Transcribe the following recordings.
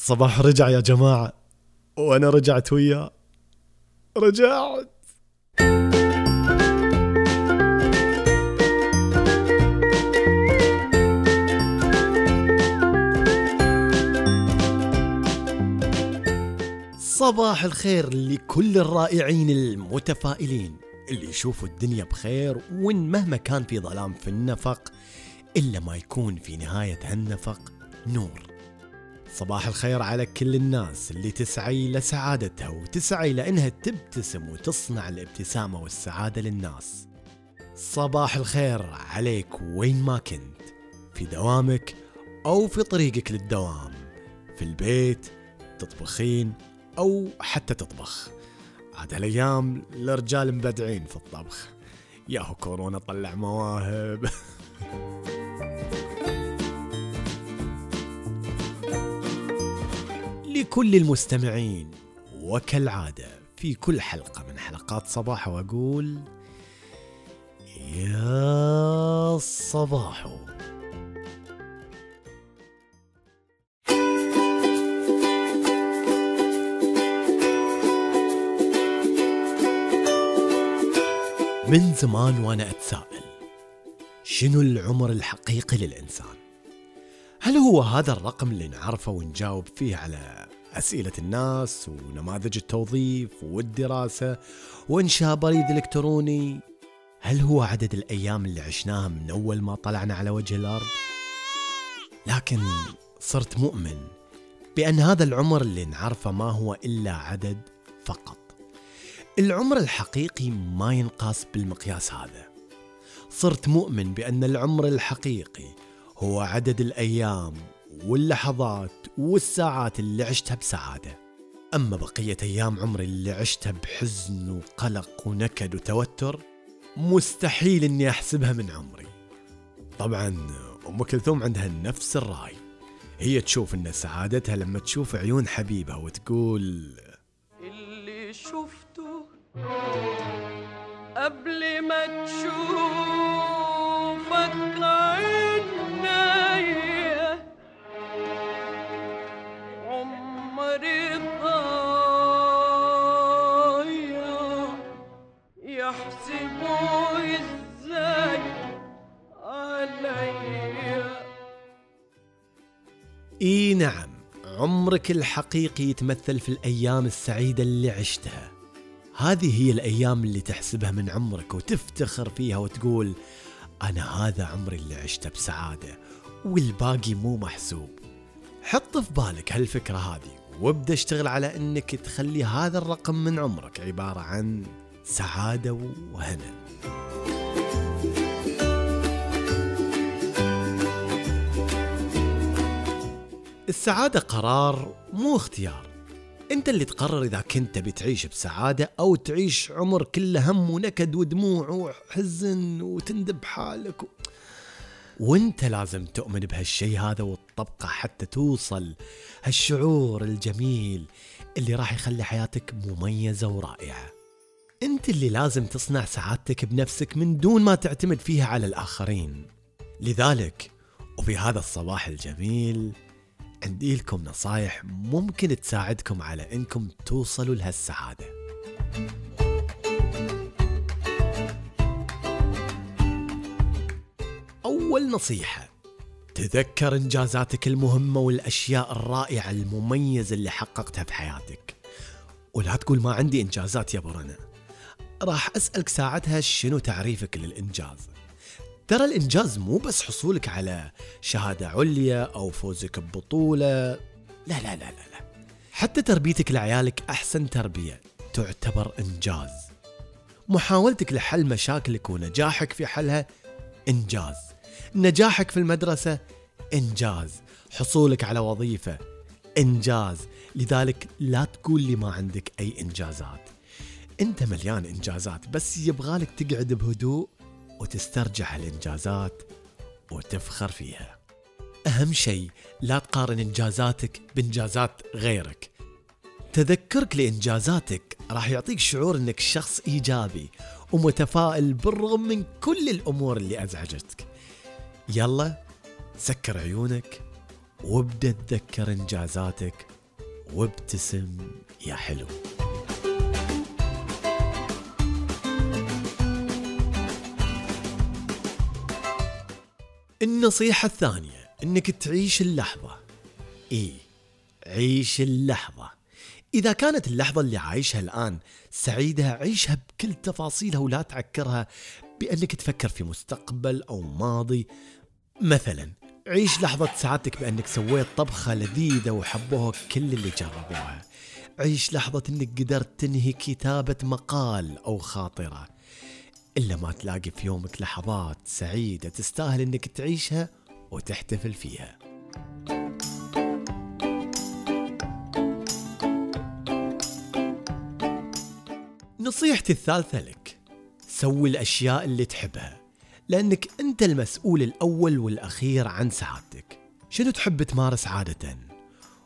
صباح رجع يا جماعة. وأنا رجعت وياه رجعت. صباح الخير لكل الرائعين المتفائلين اللي يشوفوا الدنيا بخير وإن مهما كان في ظلام في النفق إلا ما يكون في نهاية هالنفق نور. صباح الخير على كل الناس اللي تسعي لسعادتها وتسعي لأنها تبتسم وتصنع الابتسامة والسعادة للناس. صباح الخير عليك وين ما كنت في دوامك أو في طريقك للدوام في البيت تطبخين أو حتى تطبخ. عاد هالأيام الرجال مبدعين في الطبخ. ياهو كورونا طلع مواهب. لكل المستمعين وكالعادة في كل حلقة من حلقات صباح وأقول يا صباحو من زمان وأنا أتساءل شنو العمر الحقيقي للإنسان؟ هل هو هذا الرقم اللي نعرفه ونجاوب فيه على أسئلة الناس ونماذج التوظيف والدراسة وانشاء بريد إلكتروني؟ هل هو عدد الأيام اللي عشناها من أول ما طلعنا على وجه الأرض؟ لكن صرت مؤمن بأن هذا العمر اللي نعرفه ما هو إلا عدد فقط. العمر الحقيقي ما ينقاس بالمقياس هذا صرت مؤمن بأن العمر الحقيقي هو عدد الأيام واللحظات والساعات اللي عشتها بسعادة. أما بقية أيام عمري اللي عشتها بحزن وقلق ونكد وتوتر مستحيل أني أحسبها من عمري. طبعا أم كلثوم عندها نفس الرأي. هي تشوف أن سعادتها لما تشوف عيون حبيبها وتقول إي نعم عمرك الحقيقي يتمثل في الأيام السعيدة اللي عشتها. هذه هي الأيام اللي تحسبها من عمرك وتفتخر فيها وتقول أنا هذا عمري اللي عشته بسعادة والباقي مو محسوب. حط في بالك هالفكرة هذه وابدأ اشتغل على إنك تخلي هذا الرقم من عمرك عبارة عن سعادة وهنا. السعادة قرار مو اختيار. انت اللي تقرر إذا كنت تبي تعيش بسعادة أو تعيش عمر كله هم ونكد ودموع وحزن وتندب حالك و... وانت لازم تؤمن بهالشي هذا وتطبقه حتى توصل هالشعور الجميل اللي راح يخلي حياتك مميزة ورائعة. انت اللي لازم تصنع سعادتك بنفسك من دون ما تعتمد فيها على الآخرين. لذلك وفي هذا الصباح الجميل عندي لكم نصايح ممكن تساعدكم على إنكم توصلوا لهالسعادة. أول نصيحة تذكر إنجازاتك المهمة والأشياء الرائعة المميزة اللي حققتها في حياتك. ولا تقول ما عندي إنجازات يا برنا راح أسألك ساعتها شنو تعريفك للإنجاز؟ ترى الإنجاز مو بس حصولك على شهادة عليا أو فوزك ببطولة. لا لا لا لا لا. حتى تربيتك لعيالك أحسن تربية تعتبر إنجاز. محاولتك لحل مشاكلك ونجاحك في حلها إنجاز. نجاحك في المدرسة إنجاز. حصولك على وظيفة إنجاز. لذلك لا تقول لي ما عندك أي إنجازات. أنت مليان إنجازات بس يبغالك تقعد بهدوء وتسترجع هالإنجازات وتفخر فيها. أهم شيء لا تقارن إنجازاتك بإنجازات غيرك. تذكرك لإنجازاتك راح يعطيك شعور أنك شخص إيجابي ومتفائل بالرغم من كل الأمور اللي أزعجتك. يلا سكر عيونك وابدأ تذكر إنجازاتك وابتسم يا حلو. النصيحة الثانية إنك تعيش اللحظة. إي عيش اللحظة. إذا كانت اللحظة اللي عايشها الآن سعيدة عيشها بكل تفاصيلها ولا تعكرها بأنك تفكر في مستقبل أو ماضي. مثلا عيش لحظة سعادتك بأنك سويت طبخة لذيذة وحبوها كل اللي جربوها. عيش لحظة أنك قدرت تنهي كتابة مقال أو خاطرة. إلا ما تلاقي في يومك لحظات سعيدة تستاهل أنك تعيشها وتحتفل فيها نصيحتي الثالثة لك سوي الأشياء اللي تحبها لأنك أنت المسؤول الأول والأخير عن سعادتك شنو تحب تمارس عادة؟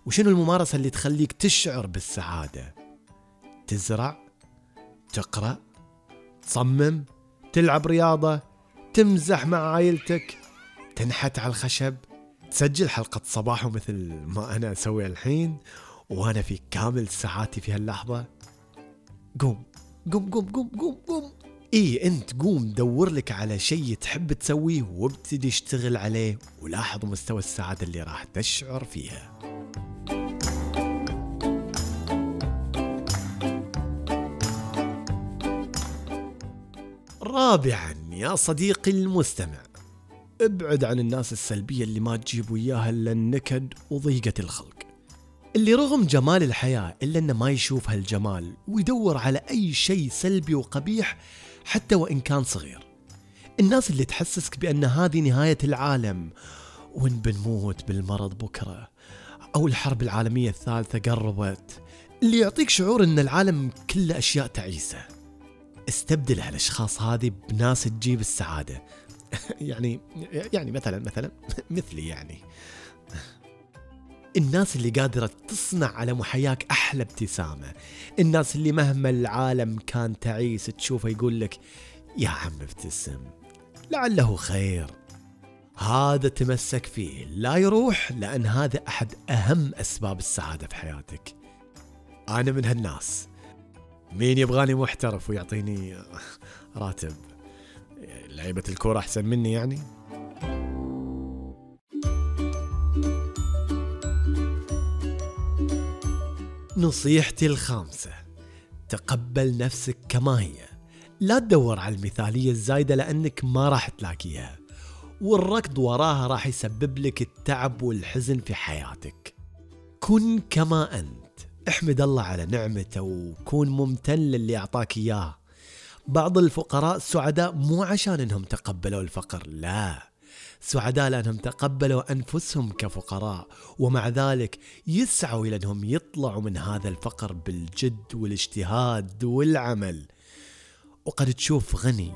وشنو الممارسة اللي تخليك تشعر بالسعادة؟ تزرع؟ تقرأ؟ تصمم؟ تلعب رياضة؟ تمزح مع عائلتك؟ تنحت على الخشب؟ تسجل حلقة صباح مثل ما أنا أسوي الحين وأنا في كامل سعادتي في هاللحظة؟ قوم قوم قوم قوم قوم قوم إي أنت قوم دور لك على شيء تحب تسويه وابتدي اشتغل عليه ولاحظ مستوى السعادة اللي راح تشعر فيها رابعا يا صديقي المستمع. ابعد عن الناس السلبية اللي ما تجيب وياها إلا النكد وضيقة الخلق. اللي رغم جمال الحياة إلا أنه ما يشوف هالجمال ويدور على أي شيء سلبي وقبيح حتى وإن كان صغير. الناس اللي تحسسك بأن هذه نهاية العالم وإن بنموت بالمرض بكرة أو الحرب العالمية الثالثة قربت اللي يعطيك شعور أن العالم كله أشياء تعيسة. استبدل هالأشخاص هذه بناس تجيب السعادة. يعني يعني مثلا مثلا مثلي يعني. الناس اللي قادرة تصنع على محياك أحلى ابتسامة. الناس اللي مهما العالم كان تعيس تشوفه يقول لك يا عم ابتسم لعله خير. هذا تمسك فيه لا يروح لأن هذا أحد أهم أسباب السعادة في حياتك. أنا من هالناس. مين يبغاني محترف ويعطيني راتب؟ لعيبة الكورة أحسن مني يعني؟ نصيحتي الخامسة تقبل نفسك كما هي. لا تدور على المثالية الزايدة لأنك ما راح تلاقيها. والركض وراها راح يسبب لك التعب والحزن في حياتك. كن كما أنت. احمد الله على نعمته وكون ممتن للي أعطاك إياه. بعض الفقراء سعداء مو عشان إنهم تقبلوا الفقر لا. سعداء لأنهم تقبلوا أنفسهم كفقراء ومع ذلك يسعوا إلى أنهم يطلعوا من هذا الفقر بالجد والاجتهاد والعمل. وقد تشوف غني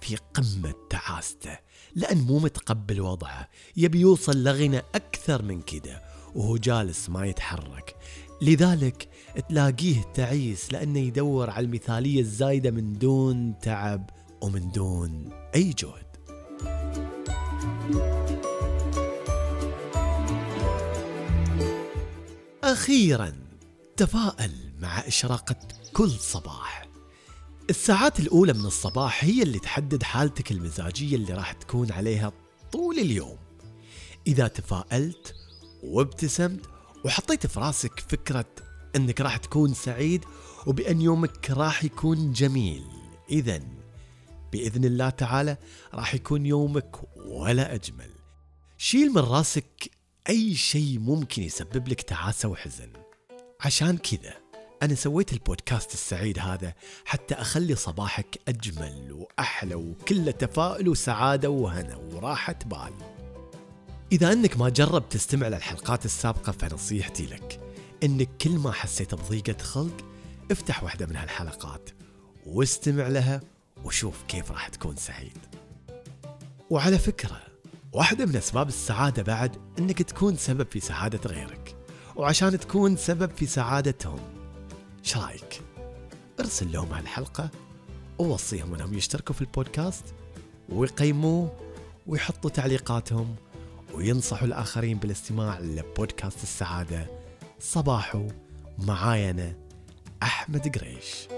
في قمة تعاسته لأن مو متقبل وضعه. يبي يوصل لغنى أكثر من كده وهو جالس ما يتحرك. لذلك تلاقيه تعيس لأنه يدور على المثالية الزايدة من دون تعب ومن دون أي جهد. أخيرا تفاءل مع إشراقة كل صباح. الساعات الأولى من الصباح هي اللي تحدد حالتك المزاجية اللي راح تكون عليها طول اليوم. إذا تفائلت وابتسمت وحطيت في راسك فكرة أنك راح تكون سعيد وبأن يومك راح يكون جميل. إذا بإذن الله تعالى راح يكون يومك ولا أجمل. شيل من راسك أي شيء ممكن يسبب لك تعاسة وحزن. عشان كذا أنا سويت البودكاست السعيد هذا حتى أخلي صباحك أجمل وأحلى وكله تفاؤل وسعادة وهنا وراحة بال. إذا أنك ما جربت تستمع للحلقات السابقة فنصيحتي لك أنك كل ما حسيت بضيقة خلق افتح واحدة من هالحلقات واستمع لها وشوف كيف راح تكون سعيد. وعلى فكرة واحدة من أسباب السعادة بعد أنك تكون سبب في سعادة غيرك. وعشان تكون سبب في سعادتهم شرايك ارسل لهم هالحلقة ووصيهم أنهم يشتركوا في البودكاست ويقيموه ويحطوا تعليقاتهم وينصحوا الآخرين بالاستماع لبودكاست السعادة. صباحو معاي أنا أحمد قريش.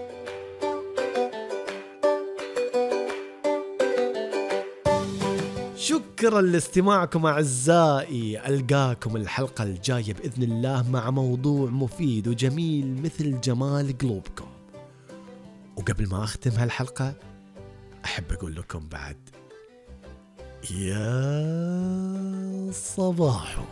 شكرا لاستماعكم أعزائي. ألقاكم الحلقة الجاية بإذن الله مع موضوع مفيد وجميل مثل جمال قلوبكم. وقبل ما أختم هالحلقة أحب أقول لكم بعد. يا صباحو